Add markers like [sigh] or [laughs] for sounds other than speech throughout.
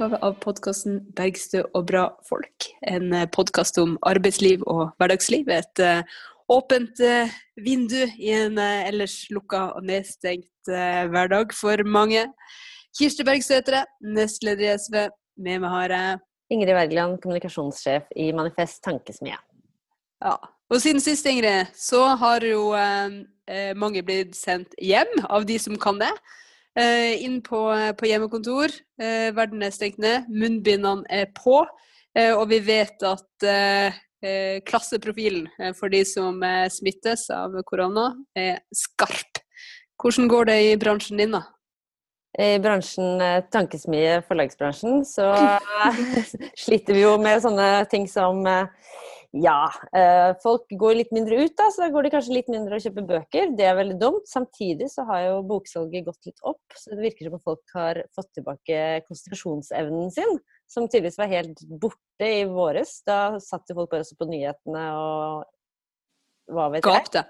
utgave av podkasten 'Bergstø og bra folk'. En eh, podkast om arbeidsliv og hverdagsliv. Et uh, åpent uh, vindu i en uh, ellers lukka og nedstengt hverdag for mange. Kirsti Bergstø heter jeg, nestleder i SV. Med meg har jeg Ingrid Wergeland, kommunikasjonssjef i Manifest Tankesmie. Ja. Og siden sist, Ingrid, så har jo mange blitt sendt hjem av de som kan det. Eh, inn på, på hjemmekontor. Eh, verden er stengt ned. Munnbindene er på. Eh, og vi vet at klasseprofilen for de som smittes av korona, er skarp. Hvordan går det i bransjen din, da? I bransjen tankesmie, forlagsbransjen, så [laughs] sliter vi jo med sånne ting som ja, eh, folk går litt mindre ut, da, så da går de kanskje litt mindre og kjøper bøker. Det er veldig dumt. Samtidig så har jo boksalget gått litt opp, så det virker som at folk har fått tilbake konsentrasjonsevnen sin, som tydeligvis var helt borte i våres. Da satt jo folk bare også på nyhetene og hva vet jeg. Gapte.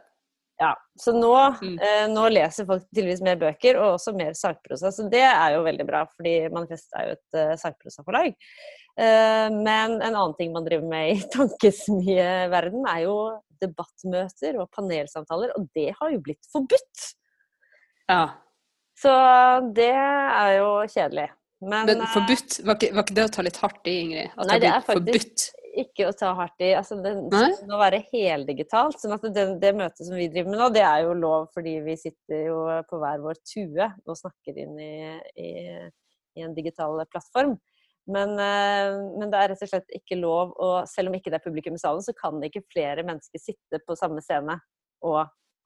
Ja, Så nå, mm. eh, nå, leser folk tydeligvis mer bøker, og også mer sakprosa. Så det er jo veldig bra, fordi Manifest er jo et uh, sakprosaforlag. Uh, men en annen ting man driver med i [laughs] tankesmieverden, er jo debattmøter og panelsamtaler, og det har jo blitt forbudt! Ja. Så det er jo kjedelig. Men, men eh, forbudt, var ikke, var ikke, det å ta litt hardt i, Ingrid? At nei, det er faktisk forbudt? Ikke å ta hardt i. Altså, det må være heldigitalt. sånn at det, det, møtet som vi driver med nå, det er jo lov fordi vi sitter jo på hver vår tue og snakker inn i, i, i en digital plattform. Men, eh, men, det er rett og slett ikke lov, og selv om ikke det er publikum i salen, så kan ikke flere mennesker sitte på samme scene og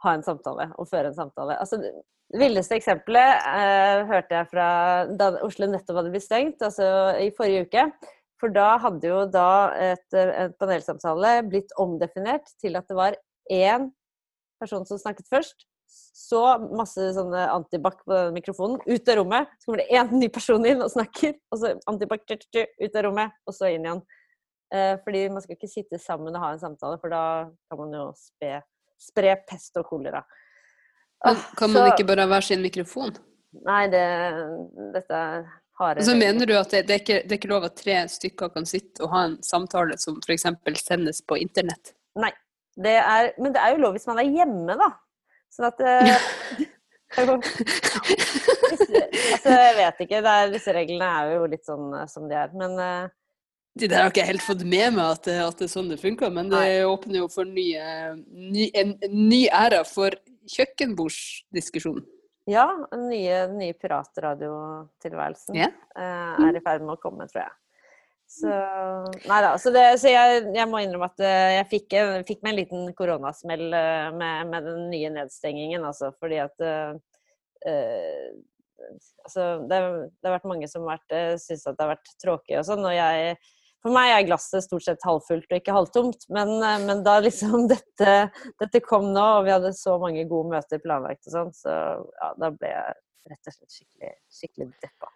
ha en samtale og føre en samtale. Altså, det villeste eksempelet eh, hørte jeg fra da Oslo nettopp hadde blitt stengt, altså i forrige uke. For da hadde jo da et, et panelsamtale blitt omdefinert til at det var én person som snakket først. Så masse sånne antibac på denne mikrofonen. Ut av rommet. Så kommer det én ny person inn og snakker. Og så antibac ut av rommet, og så inn igjen. Eh, fordi man skal ikke sitte sammen og ha en samtale, for da kan man jo spe, spre pest og kolera. Men kan man så, ikke bare ha hver sin mikrofon? Nei, det, dette harde Så mener du at det, det, er ikke, det, er ikke, lov at tre stykker kan sitte og ha en samtale som f.eks. sendes på internett? Nei. Det er, men det er jo lov hvis man er hjemme, da. Sånn at eh, [laughs] Altså, jeg vet ikke. Er, disse reglene er jo litt sånn eh, som de er. Men uh, De der har ikke jeg helt fått med meg at at det er sånn det funker, men det Nei. åpner jo for nye, ny, en, en ny æra for kjøkkenbordsdiskusjon. Ja, den nye, nye piratradiotilværelsen yeah. uh, er i ferd med å komme, tror jeg. Så Nei da. Så, det, så jeg, jeg, må innrømme at uh, jeg fikk, jeg fikk, meg en liten koronasmell uh, med, med, den nye nedstengingen, altså. Fordi at uh, Altså, det, det, har vært mange som har syntes at det har vært tråkig og sånn. Og jeg for meg er glasset stort sett halvfullt og ikke halvtomt. Men, eh, men da liksom [laughs] dette, dette, kom nå, og vi hadde så mange gode møter planlagt og sånn, så ja, da ble jeg rett og slett skikkelig, skikkelig deppa.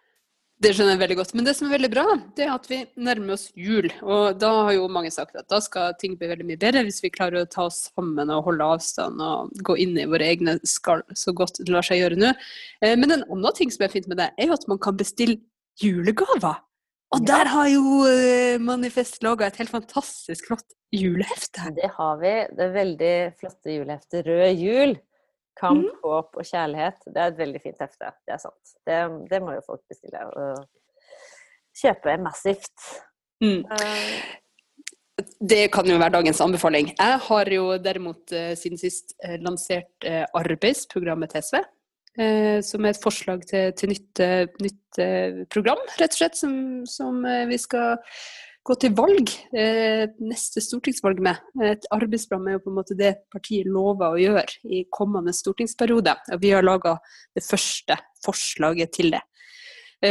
Det skjønner jeg veldig godt. Men det som er veldig bra, det er at vi nærmer oss jul. Og da har jo mange sagt at da skal ting bli veldig mye bedre hvis vi klarer å ta oss sammen og holde avstand og gå inn i våre egne skall så godt det lar seg gjøre nå. Eh, men en annen ting som er fint med det, er jo at man kan bestille julegaver. Og der har jo uh, Manifest laga et helt fantastisk flott julehefte. Det har vi. Det er veldig flotte juleheftet Rød jul. Kamp, mm. håp og kjærlighet. Det er et veldig fint hefte. Det er sant. Det, det må jo folk bestille og kjøpe massivt. Mm. Uh, det kan jo være dagens anbefaling. Jeg har jo derimot uh, siden sist lansert arbeidsprogrammet til SV. Eh, som er et forslag til, til nytt, eh, nytt, eh, program, rett og slett, som, som, vi skal gå til valg, neste stortingsvalg med. Et arbeidsprogram er jo på en måte det partiet lover å gjøre i kommende stortingsperiode. Og vi har laga det første forslaget til det.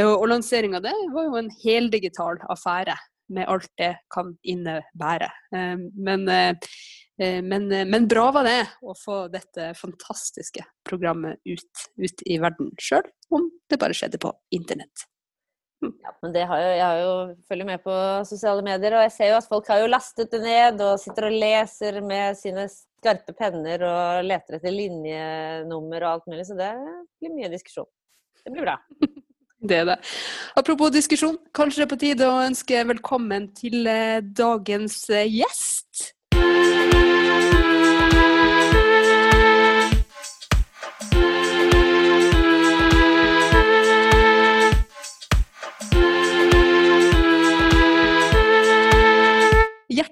Og, lanseringa av det var jo en heldigital affære med alt det kan innebære. Men Eh, men, eh, men, bra var det å få dette fantastiske programmet ut, ut i verden sjøl, om det bare skjedde på internett. Hm. Ja, men det har jo, jeg har jo følger med på sosiale medier, og jeg ser jo at folk har jo lastet det ned og sitter og leser med sine skarpe penner og leter etter linjenummer og alt mulig, så det blir mye diskusjon. Det blir bra. [laughs] Det er det. Apropos diskusjon, kanskje det er på tide å ønske velkommen til eh, dagens eh, gjest.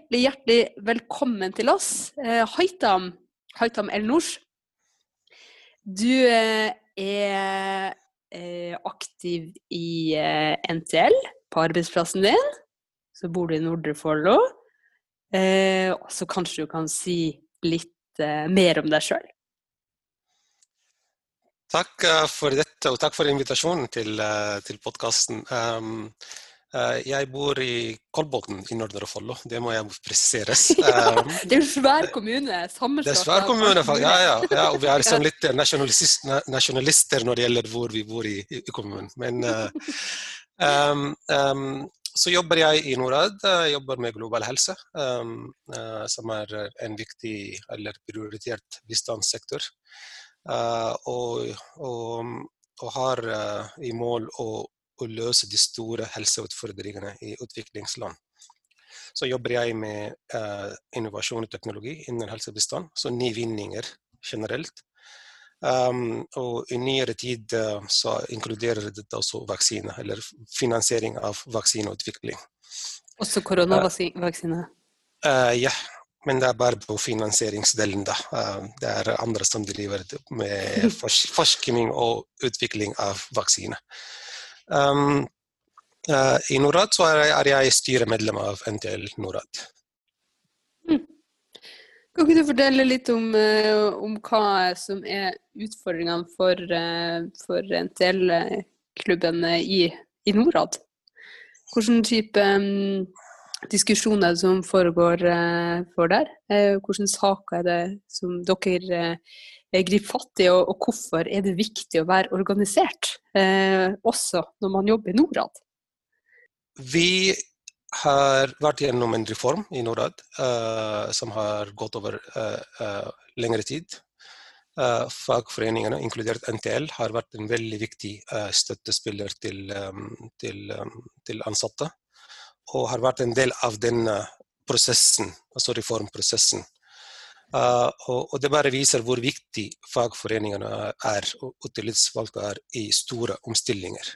Hjertelig, hjertelig velkommen til oss, eh, Haitam, Haitam Elnors. Du eh, er eh, aktiv i NTL på arbeidsplassen din. Så bor du i Nordre Follo. Så kanskje du kan si litt mer om deg sjøl? Takk for dette, og takk for invitasjonen til, til podkasten. Eh, jeg bor i Kolbotn i Nordre Follo, det må jeg presiseres. [laughs] Um, det er jo svær kommune? Det er svær kommune, ja, ja, ja, Og vi er [laughs] liksom litt nasjonalister når det gjelder hvor vi bor i, i kommunen. Men uh, um, um, så jobber jeg i Norad. Jeg jobber med global helse, um, uh, som er en viktig eller prioritert bistandssektor. Uh, og, og, og, har i mål å å løse de store helseutfordringene i utviklingsland. Så jobber jeg med uh, innovasjon og teknologi innen helsebistand, så nyvinninger generelt. Um, og i nyere tid uh, så inkluderer dette også vaksine, eller finansiering av vaksineutvikling. Også koronavaksine? Uh, ja, men det er bare på finansieringsdelen, da. Det er andre som driver med [laughs] forskning og utvikling av vaksine. Um, uh, I Norad så er, er jeg styremedlem av NTL Norad. Mm. Kan ikke du fortelle litt om, uh, om hva som er utfordringene for, uh, for NTL-klubben i, i, Norad? Hvilken type um, diskusjoner som foregår for der? Hvilke saker er det som dere Eh, gripe fatt i, og, og, hvorfor er det viktig å være organisert, eh, også når man jobber i Norad? Vi har vært gjennom en reform i Norad uh, som har gått over uh, uh, lengre tid. fagforeningene, inkludert NTL, har vært en veldig viktig støttespiller til, um, til, um, til, ansatte. Og har vært en del av denne prosessen, altså reformprosessen. Uh, og, og, det bare viser hvor viktig fagforeningene er og tillitsvalgte er i store omstillinger.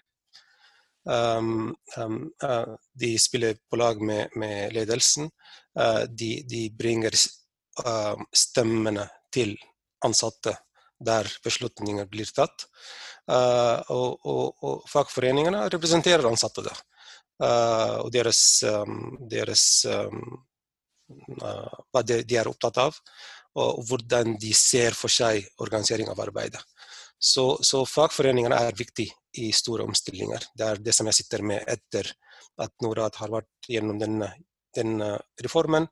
Um, um, uh, de spiller på lag med, med ledelsen. Uh, de, de, bringer stemmene til ansatte der beslutninger blir tatt. Og, og, og, fagforeningene representerer ansatte der. og deres, um, deres Eh, hva de, er opptatt av, og hvordan de ser for seg organisering av arbeidet. Så, så fagforeningene er viktige i store omstillinger. Det er det som jeg sitter med etter at Norad har vært gjennom denne, denne reformen.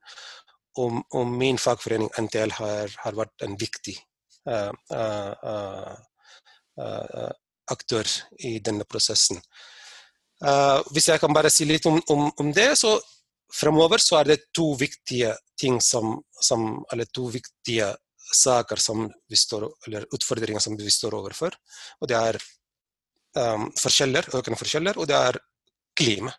Og, og, min fagforening NTL har, har vært en viktig uh, uh, uh, aktør i denne prosessen. hvis jeg kan bare si litt om, om, om det, så fremover så er det to viktige ting som, som Eller to viktige saker som vi står, eller utfordringer som vi står overfor. Og det er um, forskjeller, økende forskjeller, og det er klima.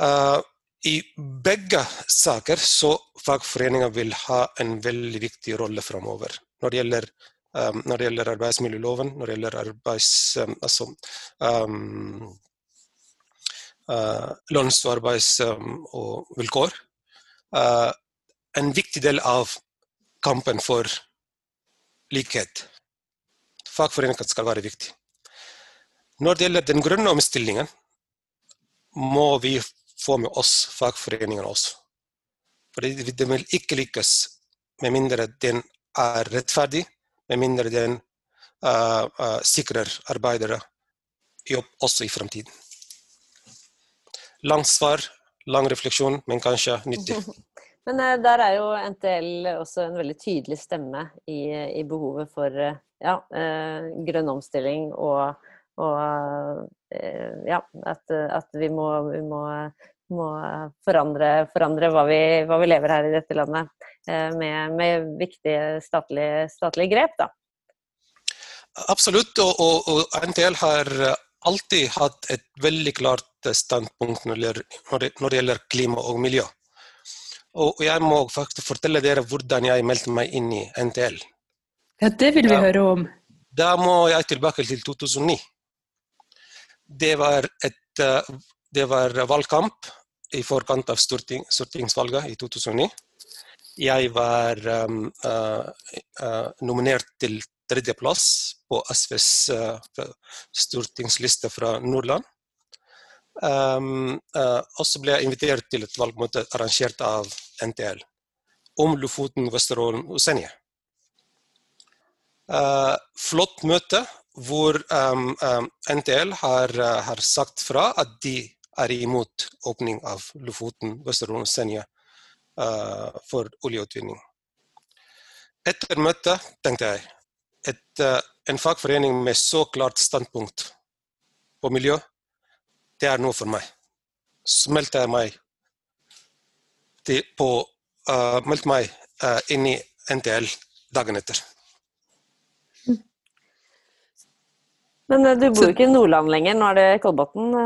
Uh, I begge saker så fagforeninger vil ha en veldig viktig rolle fremover. Når det gjelder, um, når det gjelder arbeidsmiljøloven, når det gjelder arbeids... Um, altså, lønns- og arbeidsvilkår. Uh, en viktig del av kampen for likhet. Fagforeninger skal være viktig. Når det gjelder den grønne omstillingen, må vi få med oss fagforeningene også. For det vil ikke lykkes med mindre den er rettferdig, med mindre den uh, uh, sikrer arbeidere jobb også i fremtiden. Langt svar, lang refleksjon, men kanskje nyttig. [laughs] Men eh, der er jo NTL også en veldig tydelig stemme i, i behovet for eh, ja, eh, grønn omstilling og, og ja, at, at, vi må, vi må, må forandre, forandre hva, vi, hva, vi, lever her i dette landet med, med viktige statlige, statlige grep. Da. Absolutt. Og, og, og, NTL har alltid hatt et veldig klart standpunkt når det gjelder, klima og miljø. Og jeg må faktisk fortelle dere hvordan jeg meldte meg inn i NTL. Ja, det vil vi da, høre om. Da må jeg tilbake til 2009. Det var, et, det var valgkamp i forkant av storting, stortingsvalget i 2009. Jeg var um, uh, uh, nominert til tredjeplass på SVs uh, stortingsliste fra Nordland. Um, og så ble jeg invitert til et valgmøte arrangert av NTL om Lofoten, Vesterålen og Senja. flott møte hvor um, NTL har, har sagt fra at de er imot åpning av Lofoten, Vesterålen og Senja uh, for oljeutvinning. Etter møtet tenkte jeg at uh, en fagforening med så klart standpunkt på miljø, det er noe for meg. Så meldte jeg meg, til, på, uh, meldte meg inn i NTL dagen etter. Men du bor jo ikke i Nordland lenger, nå er det Kolbotn. [laughs]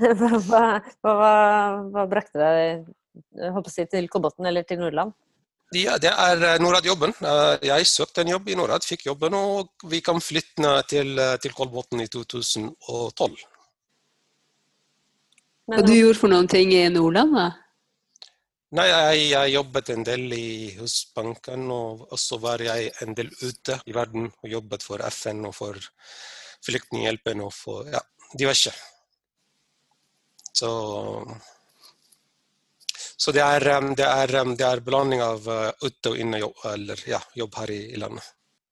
Hva, hva, hva, hva brakte deg håper si, til Kolbotn eller til Nordland? Ja, det er eh, Norad-jobben. Eh, jeg søkte en jobb i Norad, fikk jobben, og vi kan flytte til, eh, til Kolbotn i 2012. Hva du gjorde for noen ting i Nordland, da? Nei, jeg, jeg, jobbet en del i Husbanken, og så var jeg en del ute i verden og jobbet for FN og for Flyktninghjelpen og for ja, diverse. Så så det er, det er, det er blanding av uh, ute- og innejobb, eller ja, jobb her i, i, landet.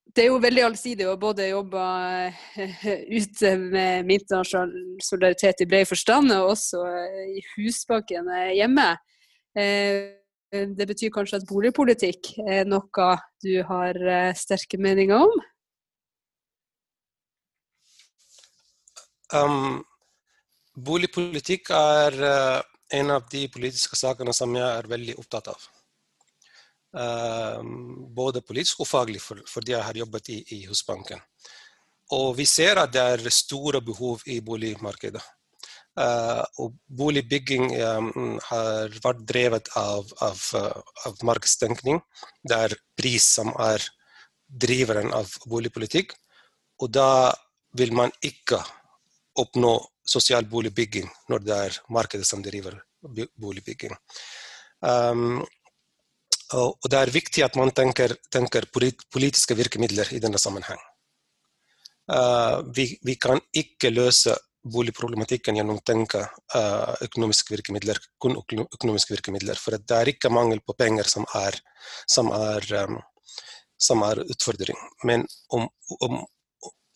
Det er jo veldig allsidig å både jobbe uh, [laughs] ute med, internasjonal solidaritet i bred forstand, og også uh, i Husbanken hjemme. Det betyr kanskje at boligpolitikk er noe du har sterke meninger om? Um, boligpolitikk er en av de politiske sakene som jeg er veldig opptatt av. Uh, både politisk og faglig, fordi jeg har jobbet i, i Husbanken. Og vi ser at det er store behov i boligmarkedet. Uh, og boligbygging um, har vært drevet av, av, av markedstenkning. Det er pris som er driveren av boligpolitikk. Og da vil man ikke oppnå sosial boligbygging når det er markedet som driver boligbygging. Um, og det er viktig at man tenker, tenker politiske virkemidler i denne sammenheng. Uh, vi, vi, kan ikke løse boligproblematikken gjennom å tenke uh, økonomiske virkemidler, kun økonomiske virkemidler. For det er ikke mangel på penger som er, som er, um, som er utfordring. Men om, om,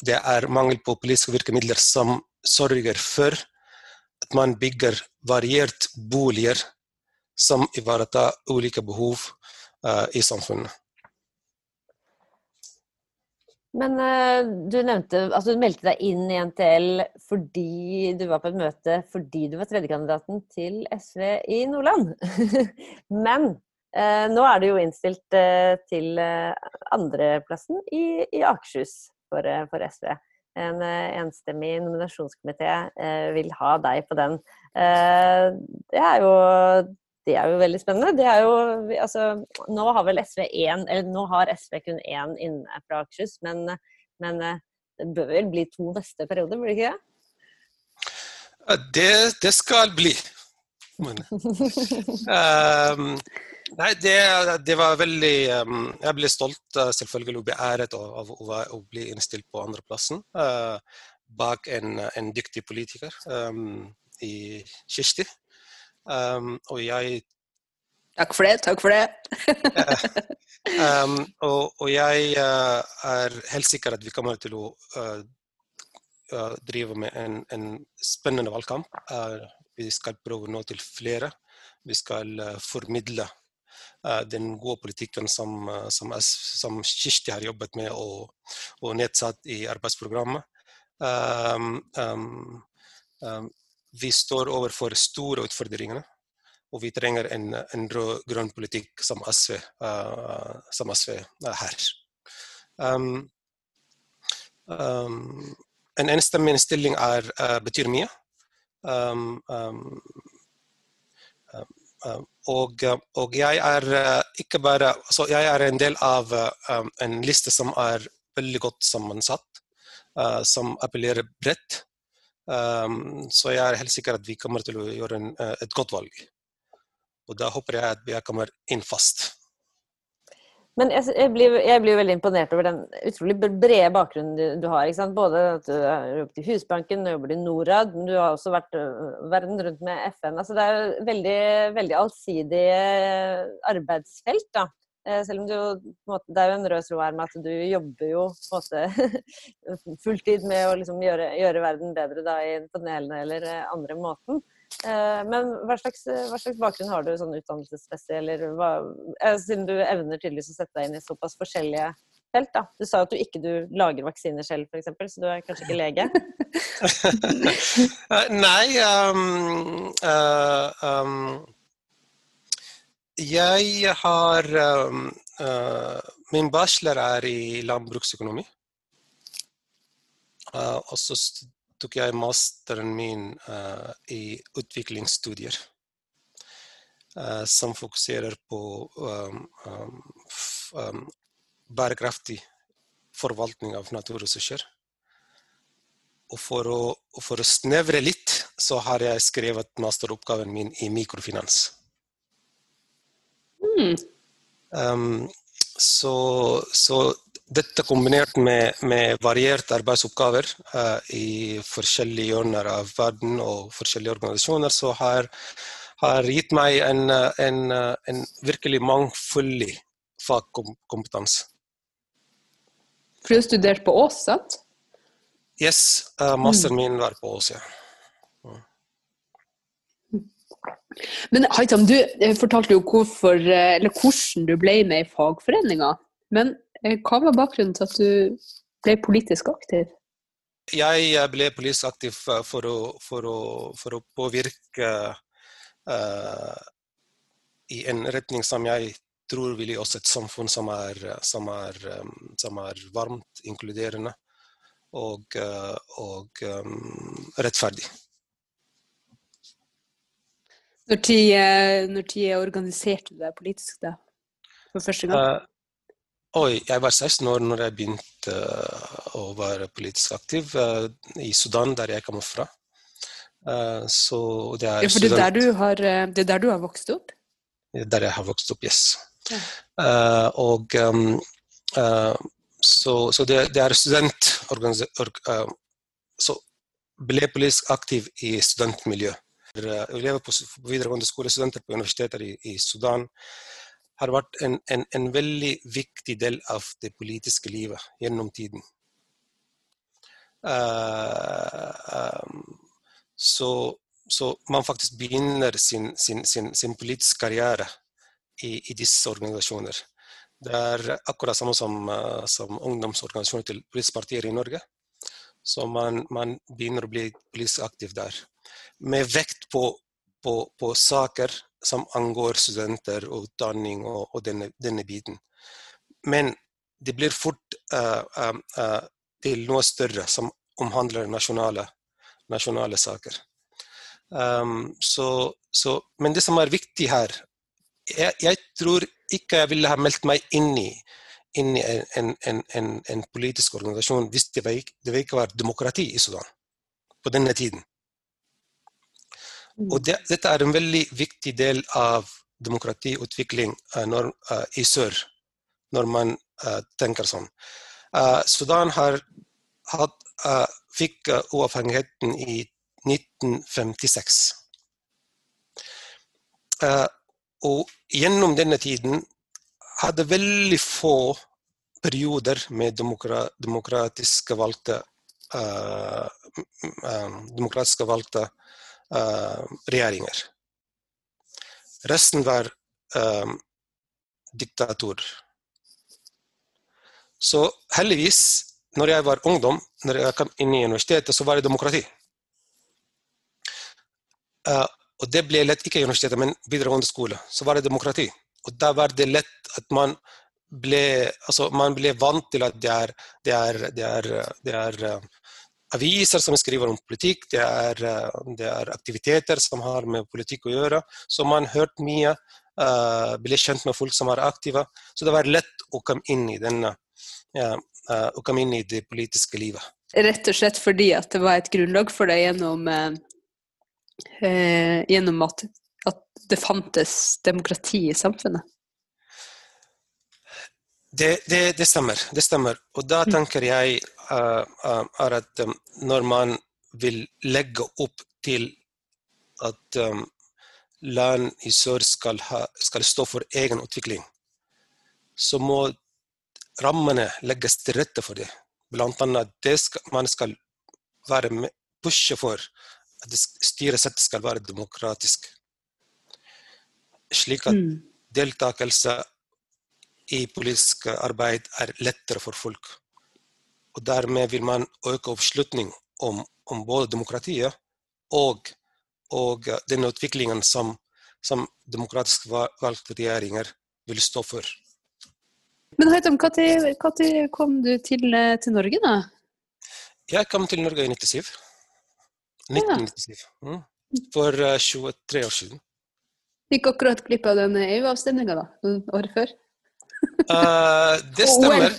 det er mangel på politiske virkemidler som sørger for at man bygger variert boliger som ivaretar ulike behov uh, i samfunnet. Men uh, du nevnte altså du meldte deg inn i NTL fordi du var på et møte fordi du var tredjekandidaten til SV i Nordland. [laughs] Men uh, nå er du jo innstilt til andreplassen i, i Akershus for, for SV en eh, enstemmig nominasjonskomité eh, vil ha deg på den. Eh, det er jo det er jo veldig spennende. Det er jo, altså, nå har SV én, eller nå har SV kun én inne fra Akershus, men, men, det bør vel bli to neste periode, blir det ikke det? Det, det skal bli. Men, um, [laughs] Nei, det, det, var veldig um, Jeg ble stolt, uh, selvfølgelig, og beæret av, av, å bli innstilt på andreplassen uh, bak en, en, dyktig politiker um, i Kirsti. Um, og jeg Takk for det, takk for det. [laughs] um, og, og, jeg uh, er helt sikker at vi kommer til å uh, uh, drive med en, en spennende valgkamp. vi skal prøve å nå til flere. Vi skal formidle Eh, den gode politikken som, som, som Kirsti har jobbet med og, og nedsatt i arbeidsprogrammet. Um, um, um, vi står overfor store utfordringer, og vi trenger en, en rød-grønn politikk som SV, uh, som SV her. Um, en enstemmig innstilling uh, betyr mye. Um, um, og, og, jeg er ikke bare Så Jeg er en del av en liste som er veldig godt sammensatt, som appellerer bredt. så jeg er helt sikker at vi kommer til å gjøre en, et godt valg. Og da håper jeg at jeg kommer inn fast. Men jeg, jeg, blir, jeg, blir, veldig imponert over den utrolig brede bakgrunnen du, du har. Både at du har jobbet i Husbanken, du jobber i Norad, men du har også vært verden rundt med FN. Altså, det er jo veldig, veldig allsidig arbeidsfelt. da. Selv om du, måte, det er jo en rød tråd her med at du jobber jo på en måte [laughs] fulltid med å liksom gjøre, gjøre, verden bedre da, i panelene eller andre måten. Eh, men hva slags, hva slags, bakgrunn har du sånn utdannelsesmessig, eller hva, eh, siden du evner tydeligvis å sette deg inn i såpass forskjellige felt, da. Du sa at du ikke du lager vaksiner selv, f.eks., så du er kanskje ikke lege? [laughs] Eh, nei um, uh, um, Jeg har um, uh, Min bachelor er i landbruksøkonomi. Uh, og så tok jeg masteren min uh, i utviklingsstudier. Uh, som fokuserer på um, um, bærekraftig forvaltning av naturressurser. Og for å, for å, snevre litt, så har jeg skrevet masteroppgaven min i mikrofinans. Mm. Um, så, så, dette kombinert med, med varierte arbeidsoppgaver uh, i forskjellige hjørner av verden og forskjellige organisasjoner, så har, har gitt meg en, en, en virkelig mangfoldig fagkompetanse. For du har studert på Ås, sant? Yes, uh, masteren min var på Ås, ja. Men Haitam, du fortalte jo hvorfor, eller hvordan du ble med i fagforeninga. Men Eh, hva var bakgrunnen til at du ble politisk aktiv? Jeg ble politisk aktiv for å, for å, for å påvirke uh, i en retning som jeg tror vil gi oss et samfunn som er, som er, um, som er varmt, inkluderende og, uh, og um, rettferdig. Når tid, når tid organiserte du deg politisk da, for første gang? Uh, Oi, jeg var 16 år når jeg begynte uh, å være politisk aktiv uh, i Sudan, der jeg kommer fra. Uh, så det er ja, for det er, der du har, det er der du har vokst opp? Der jeg har vokst opp, yes. Ja. og så, så det, det, er studentorganisasjon Så ble politisk aktiv i studentmiljø. Elever på videregående skole, studenter på universiteter i, i Sudan har vært en, en, en, veldig viktig del av det politiske livet gjennom tiden. Uh, um, så, så, man faktisk begynner sin, sin, sin, sin politiske karriere i, i, disse organisasjoner. Det er akkurat samme som, uh, som ungdomsorganisasjoner til politiske partier i Norge. Så man, man, begynner å bli politisk aktiv der. Med vekt på, på, på saker som angår studenter og utdanning og, og denne, denne, biten. Men det blir fort uh, uh, til noe større som omhandler nasjonale, nasjonale saker. Um, så, så, men det som er viktig her jeg, jeg, tror ikke jeg ville ha meldt meg inn i, inn i en, en, en, en, politisk organisasjon hvis det, var, det ikke var demokrati i Sudan på denne tiden. Og det, dette er en veldig viktig del av demokratiutvikling uh, når, uh, i sør, når man uh, tenker sånn. Sudan har hatt, fikk uavhengigheten i 1956. og gjennom denne tiden hadde veldig få perioder med demokra demokratiske valgte demokratiske valgte uh, regjeringer. Resten var um, diktator. Så heldigvis, når jeg var ungdom, når jeg kom inn i universitetet, så var det demokrati. Uh, og det ble lett, ikke i universitetet, men videregående skole. Så var det demokrati. Og da var det lett at man ble, altså, man ble vant til at det er, det er, det er, det er aviser som skriver om politikk, det er, det er, aktiviteter som har med politikk å gjøre. Så man hørte mye, uh, ble kjent med folk som var aktive. Så det var lett å komme inn i, denne, uh, å komme inn i det politiske livet. Rett og slett fordi at det var et grunnlag for det gjennom, uh, gjennom at, at det fantes demokrati i samfunnet? Det, det, det, stemmer. det stemmer. Og da mm. tenker jeg uh, uh, at um, når man vil legge opp til at um, land i sør skal, ha, skal, stå for egen utvikling, så må rammene legges til rette for det. Blant annet det skal, man skal være med, pushe for at styresettet skal være demokratisk. Slik at mm. deltakelse i politisk arbeid er lettere for folk. Og Dermed vil man øke oppslutning om, om både demokratiet og, og den utviklingen som, som demokratisk valgte regjeringer vil stå for. Men Haitam, når kom du til, til, Norge, da? Jeg kom til Norge i 97. 1997. Ja. Mm. For uh, 23 år siden. Gikk akkurat glipp av den EU-avstemninga, da? Året før? Uh, det stemmer.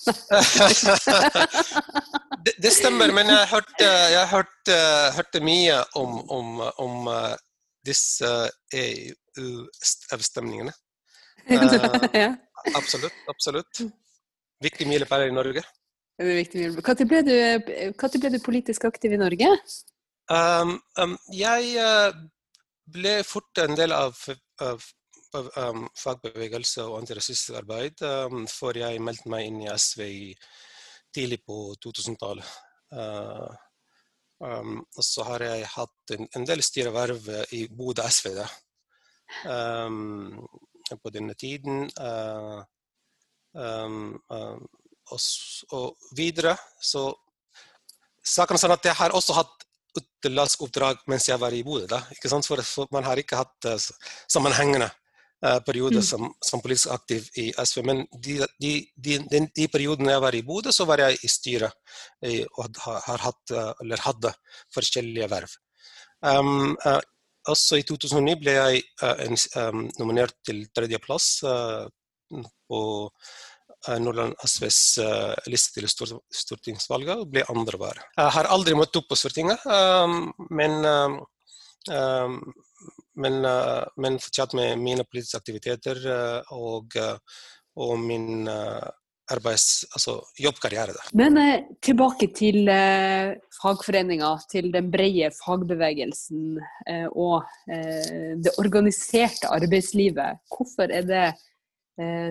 [laughs] det, det, stemmer, men jeg hørte, jeg hørte, hørte mye om, om, om uh, disse EU-avstemningene. [laughs] Uh, absolutt. absolutt. Viktig milepæl i Norge. Når ble, ble, du politisk aktiv i Norge? Um, um, jeg ble fort en del av, av fagbevegelse og antirasistisk arbeid um, før jeg meldte meg inn i SV tidlig på 2000-tallet. Uh, um, og så har jeg hatt en, del styreverv i Bodø SV da. Um, på denne tiden. Uh, um, um, og, videre så Saken er sånn at jeg har også hatt utenlandsk oppdrag mens jeg var i Bodø. For man har ikke hatt sammenhengende Eh, periode mm. som, som, politisk aktiv i SV. Men de, de, de, de, periodene jeg var i Bodø, så var jeg i styret og har hatt, eh, eller hadde forskjellige verv. Um, uh, også i 2009 ble jeg uh, um, nominert til tredjeplass uh, på Nordland SVs liste til stortingsvalget og ble andre var. Jeg har aldri møtt opp på Stortinget, um, men men, eh, men, fortsatt med mine politiske aktiviteter eh, og, eh, og min arbeids, altså jobbkarriere. Da. Men eh, tilbake til eh, fagforeninga, til den brede fagbevegelsen eh, og det organiserte arbeidslivet. Hvorfor er det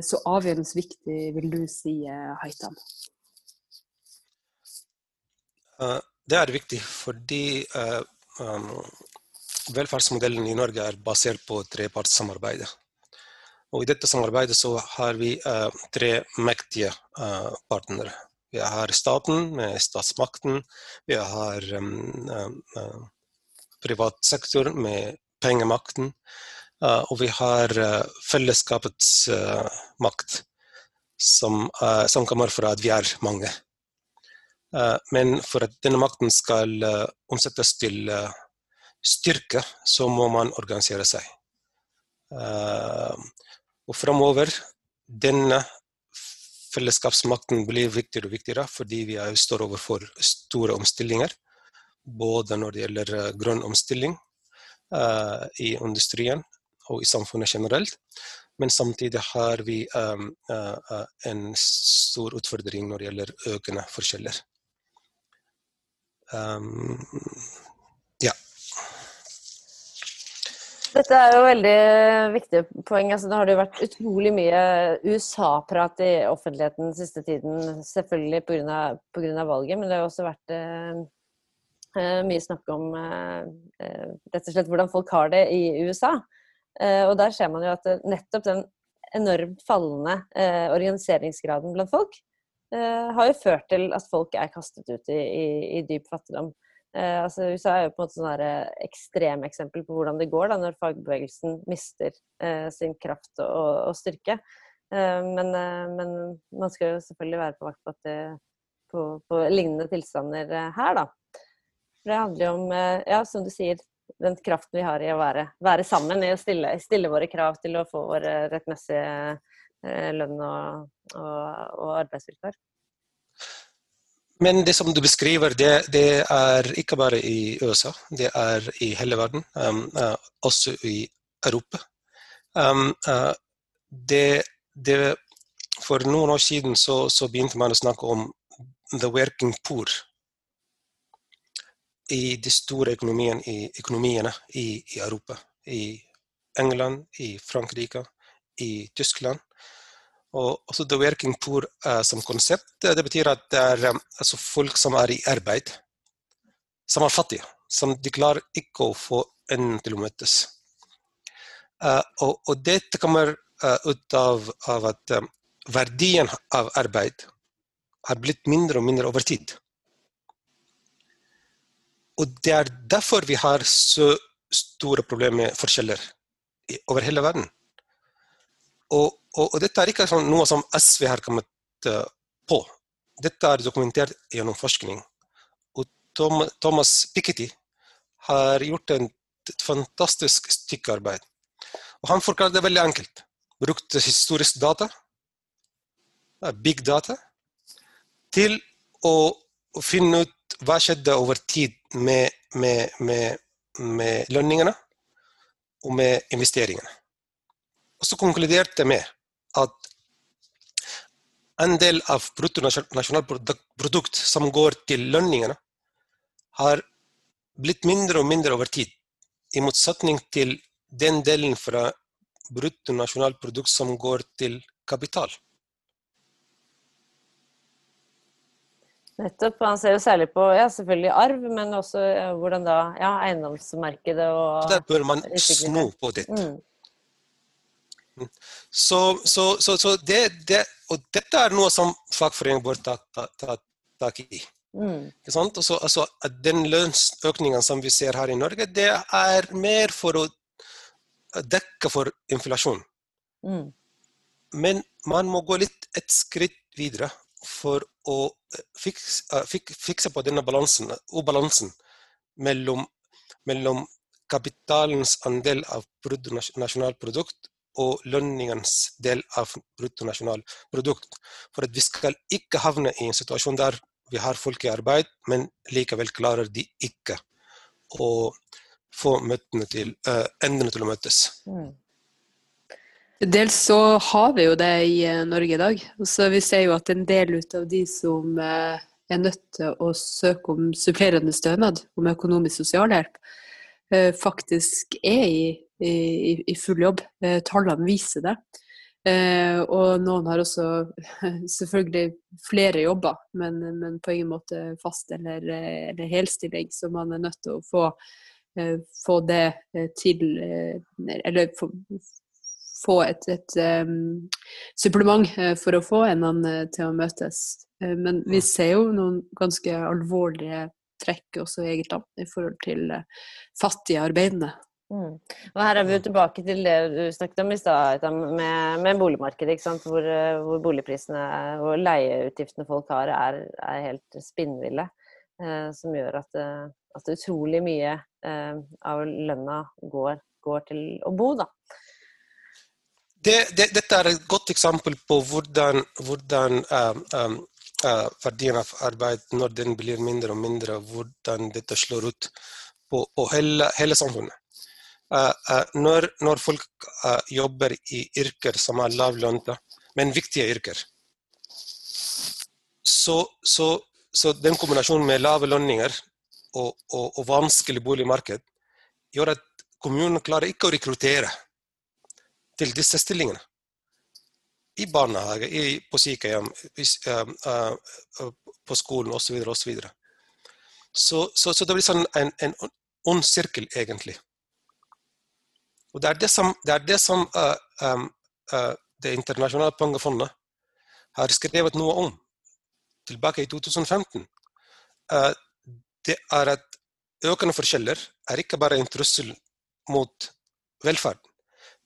så avgjørende viktig, vil du si, Haitam? det er viktig fordi um, velferdsmodellen i Norge er basert på trepartssamarbeidet. Og I dette samarbeidet så har vi uh, tre mektige uh, partnere. Vi har staten med statsmakten, vi har um, uh, privat sektor med pengemakten, og vi har fellesskapets makt, som, som, kommer fra at vi er mange. men for at denne makten skal omsettes til styrke, så må man organisere seg. Uh, og framover, denne fellesskapsmakten blir viktigere og viktigere fordi vi står overfor store omstillinger. Både når det gjelder eh, grønn omstilling uh, i industrien og i samfunnet generelt. Men samtidig har vi um, uh, en stor utfordring når det gjelder økende forskjeller. Um, Dette er jo veldig viktige poeng. Altså, det har det vært utrolig mye USA-prat i offentligheten den siste tiden. Selvfølgelig pga. valget, men det har også vært eh, eh, mye snakk om eh, eh, rett og slett hvordan folk har det i USA. Eh, og der ser man jo at nettopp den enormt fallende eh, organiseringsgraden blant folk har jo ført til at folk er kastet ut i, i, i dyp fattigdom. Eh, altså USA er jo på en måte sånn eh, ekstremeksempel på hvordan det går da, når fagbevegelsen mister eh, sin kraft og, og, styrke. Men, men, man skal jo selvfølgelig være på vakt på, det, på, på lignende tilstander her, da. For det handler jo om, ja, som du sier, den kraften vi har i å være, være sammen, i å stille, stille, våre krav til å få vår rettmessige lønn og, og, og arbeidsvilkår. Men det som du beskriver, det, det, er ikke bare i USA, det er i hele verden, um, uh, også i Europa. Um, uh, det, det, for noen år siden så, så, begynte man å snakke om the working poor i de store økonomiene i, økonomiene i, i Europa. I England, i Frankrike, i Tyskland. Og også the working poor uh, som konsept, det betyr at det er um, altså folk som er i arbeid, som er fattige. Som de klarer ikke å få en til å møtes. Uh, og, og, dette kommer uh, ut av, av at um, verdien av arbeid har blitt mindre og mindre over tid. Og det er derfor vi har så store problemer med forskjeller over hele verden. Og, og, og, dette er ikke sånn noe som SV har kommet uh, på. Dette er dokumentert gjennom forskning. Og Tom, Thomas Piketty har gjort en, et fantastisk stykke arbeid. Og han forklarer det veldig enkelt. Brukte historisk data, big data, til å finne ut hva skjedde over tid med, med, med, med lønningene og med investeringene. Og så konkluderte med at en del av bruttonasjonalprodukt som går til lønningene, har blitt mindre og mindre over tid. I motsetning til den delen fra bruttonasjonalprodukt som går til kapital. Nettopp. Han ser jo særlig på ja, selvfølgelig arv, men også hvordan da ja, eiendomsmarkedet og Der bør man sno på dette. Mm. Så, så, så, så det, det, og dette er noe som fagforeningen bør ta, ta, ta tak i. Mm. Altså, altså, den lønnsøkningen som vi ser her i Norge, det er mer for å dekke for inflasjon. Mm. Men man må gå litt et skritt videre for å fikse, fikse på denne balansen, ubalansen mellom, mellom kapitalens andel av bruttonasjonalprodukt og lønningens del av bruttonasjonalprodukt. For at vi skal ikke havne i en situasjon der vi har folk i arbeid, men likevel klarer de ikke å få til, uh, endene til å møtes. Mm. Dels så har vi jo det i eh, Norge i dag. Så vi ser jo at en del av de som uh, er nødt til å søke om supplerende stønad, om økonomisk sosialhjelp, faktisk er i i, i full jobb. Eh, tallene viser det. Eh, og noen har også [laughs] selvfølgelig flere jobber, men, men på ingen måte fast eller, eller helstilling, så man er nødt til å få, eh, få det til Eller få, få et, et um, supplement for å få endene til å møtes. Men vi ser jo noen ganske alvorlige trekk også i eget land i forhold til fattige arbeidende. Mm. Og her er vi jo tilbake til det du snakket om i stad, med, med boligmarkedet. Hvor, eh, hvor, boligprisene og leieutgiftene folk har, er, er helt spinnville. Eh, som gjør at, eh, at, utrolig mye eh, av lønna går, går, til å bo, da. Det, det, dette er et godt eksempel på hvordan, hvordan um, um, uh, verdien av arbeid, når den blir mindre og mindre, hvordan dette slår ut på, på hele, hele samfunnet. Eh, eh, når, når, folk eh, jobber i yrker som er lavlønte, men viktige yrker, så, så, så, den kombinasjonen med lave lønninger og, og, og vanskelig boligmarked gjør at kommunen klarer ikke å rekruttere til disse stillingene. I barnehage, i, på sykehjem, i, uh, uh, på skolen osv. osv. Så, så, så, det blir sånn en, en ond sirkel, egentlig. Og Det er det som det, er det, som, uh, um, uh, det internasjonale pengefondet har skrevet noe om tilbake i 2015. Uh, det er at økende forskjeller er ikke bare en trussel mot velferd,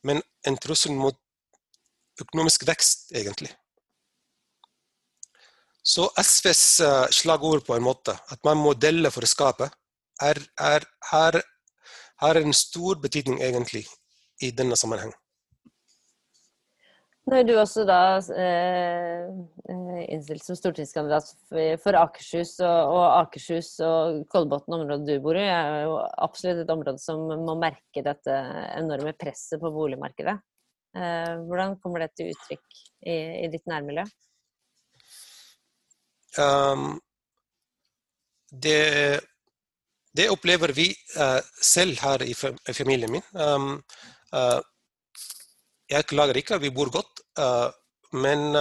men en trussel mot økonomisk vekst, egentlig. Så SVs slagord på en måte, at man må dele for å skape, er, er, har, har en stor betydning egentlig i denne sammenheng. Nå er du også da eh, eh, innstilt som stortingskandidat for Akershus, og, og Akershus og Kolbotn, området du bor i, er jo absolutt et område som må merke dette enorme presset på boligmarkedet. Eh, hvordan kommer det til uttrykk i, i ditt nærmiljø? Um, det, det, opplever vi uh, selv her i, familien min. Um, uh, jeg klager ikke, vi bor godt. Uh, men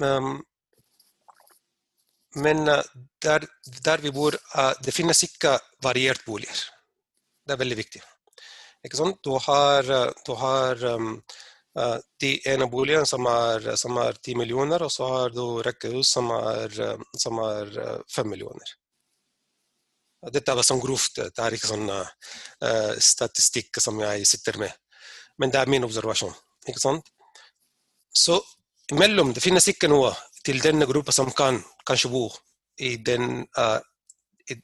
um, men der, der, vi bor, det finnes ikke variert boliger. Det er veldig viktig. Du har, du har um, de ene boligen som er, som er 10 millioner, og så har du rekkehus som er, som er 5 millioner. Dette er sånn grovt, det er ikke sånn uh, statistikk som jeg sitter med. Men det er min observasjon. ikke sant? Så imellom det finnes ikke noe til denne gruppa som kan kanskje bo i den, uh, i,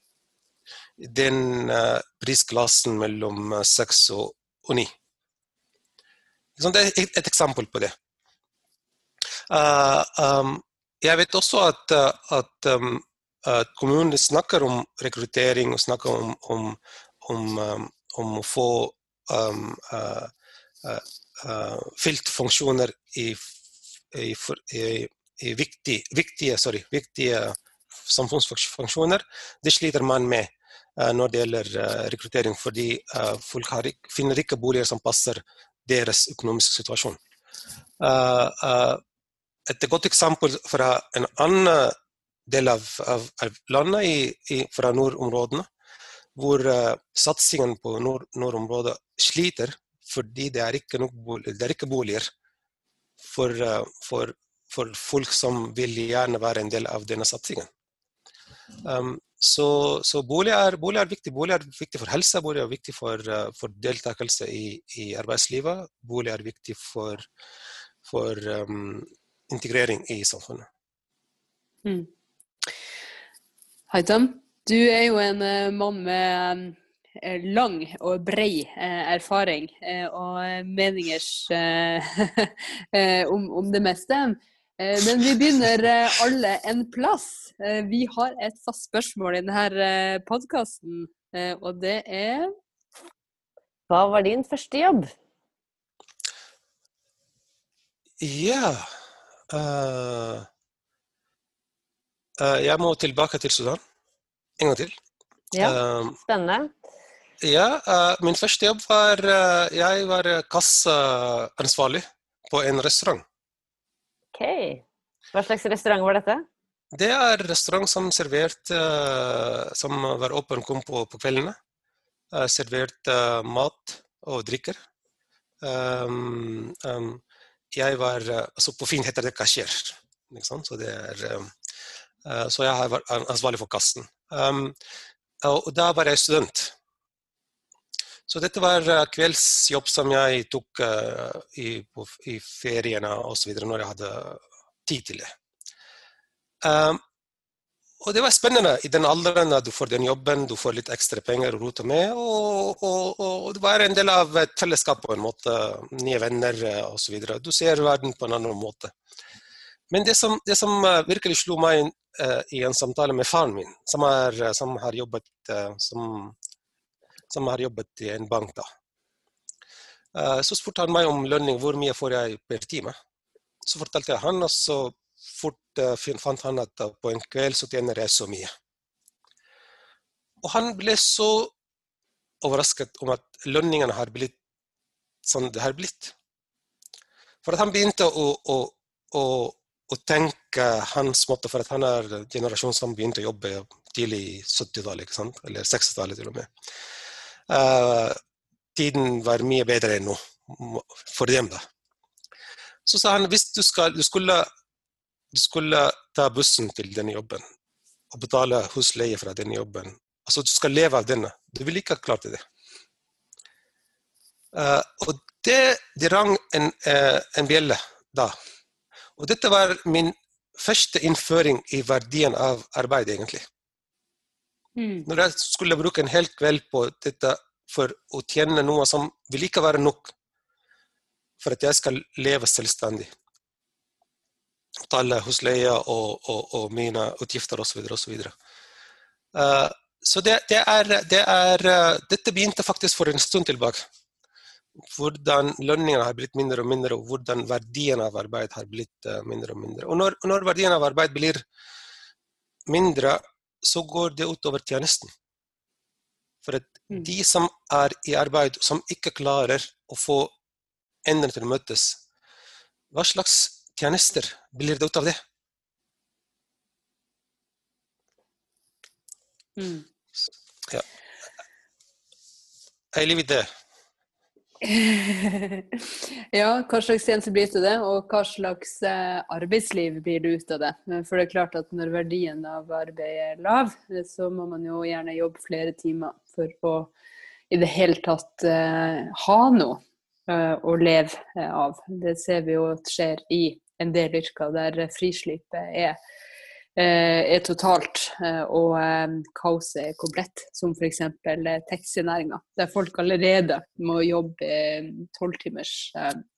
den uh, prisklassen mellom seks og, ni. Det er et, et, eksempel på det. Um, jeg vet også at, at, um, at kommunene snakker om rekruttering og snakker om, om, om, um, om å få um, uh, uh, feltfunksjoner i, i, i, i viktig, viktige, sorry, viktige samfunnsfunksjoner, det sliter man med uh, når det gjelder uh, rekruttering, fordi folk har, finner ikke boliger som passer deres økonomiske situasjon. et godt eksempel fra en annen del av, av, av landet i, i, fra nordområdene, hvor satsingen på nord, nordområdet sliter fordi det er ikke, boliger, det er ikke boliger for, uh, for, for, folk som vil gjerne være en del av denne satsingen. Um, så, så bolig, er, bolig, er, viktig. Bolig er viktig for helse, bolig er viktig for, uh, for deltakelse i, i, arbeidslivet. Bolig er viktig for, for um, integrering i samfunnet. Mm. Haitam, du er jo en uh, mann med Eh, lang og brei eh, erfaring eh, og meningers [laughs] om, om, det meste. Men vi begynner alle en plass. Vi har et fast spørsmål i denne podkasten, og det er Hva var din første jobb? Ja yeah. uh, Jeg må tilbake til Sudan en gang til. Ja, Spennende. Ja, uh, min første jobb var Jeg var kasseansvarlig på en restaurant. Ok. Hva slags restaurant var dette? Det er restaurant som serverte Som var åpen kom på, på kveldene. serverte mat og drikker. Um, um, jeg var altså På fint heter det kasjer. Så, det er, um, så jeg var ansvarlig for kassen. Um, og da var jeg student. Så dette var eh, kveldsjobb som jeg tok uh, i, i feriene osv. når jeg hadde tid til det. Um, og det var spennende i den alderen du får den jobben, du får litt ekstra penger å rote med. Og, og, og, det var en del av et fellesskap på en måte. Nye venner osv. Du ser verden på en annen måte. Men det som, det som virkelig slo meg i en samtale med faren min, som, er, som har jobbet uh, som som har jobbet i en bank. da. Eh, så spurte han meg om lønning, hvor mye får jeg per time. Så fortalte jeg han, og så fort fant han at på en kveld så tjener jeg så mye. Og han ble så overrasket om at lønningene har blitt sånn det har blitt. For at han begynte å, å, å, å tenke hans måte, for at han er generasjonen som begynte å jobbe tidlig i 70-tallet, eller 60-tallet til og med. Uh, tiden var mye bedre enn nå for dem. da. Så sa han hvis du, skal, du, skulle, du skulle ta bussen til denne jobben og betale husleie fra denne jobben, altså du skal leve av denne, du ville ikke ha klart det. Uh, og det, det rang en, uh, en bjelle da. Og dette var min første innføring i verdien av arbeid, egentlig. Mm. Når jeg skulle bruke en hel kveld på dette for å tjene noe som vil ikke være nok for at jeg skal leve selvstendig. Betale husleie og, og, og mine utgifter osv. osv. Uh, så det, det, er, det er, uh, Dette begynte faktisk for en stund tilbake hvordan lønningene har blitt mindre og mindre, og hvordan verdien av arbeid har blitt uh, mindre og mindre. Og når, når, verdien av arbeid blir mindre, så går det utover tjenesten. For at mm. de som er i arbeid, som ikke klarer å få endene til å møtes, hva slags tjenester blir det ut av det? Mm. Ja. Jeg lever det. [laughs] ja, hva slags tjeneste blir av det, og hva slags eh, arbeidsliv blir det ut av det? For det er klart at når verdien av arbeid er lav, så må man jo gjerne jobbe flere timer for å i det hele tatt uh, ha noe å leve av. Det ser vi jo skjer i en del yrker der frislippet er Eh, er totalt, eh, og eh, kaoset er komplett, som f.eks. taxinæringa, der folk allerede må jobbe tolvtimers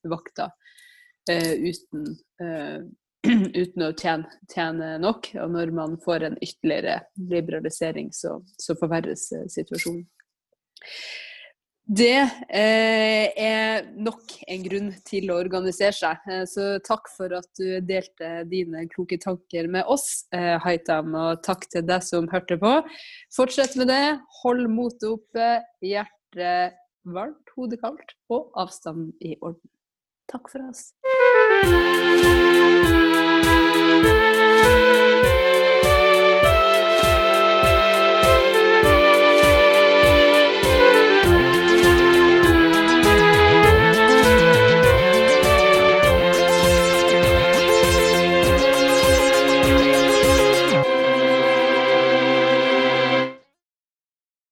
vakter uten, [clears throat] uten å tjene, tjene, nok. Og når man får en ytterligere liberalisering, så, så forverres situasjonen. Det eh, er nok en grunn til å organisere seg. Eh, så takk for at du delte dine kloke tanker med oss, eh, Haitam. Og takk til deg som hørte på. Fortsett med det. Hold motet oppe, hjertet varmt, hodet kaldt og avstanden i orden. Takk for oss.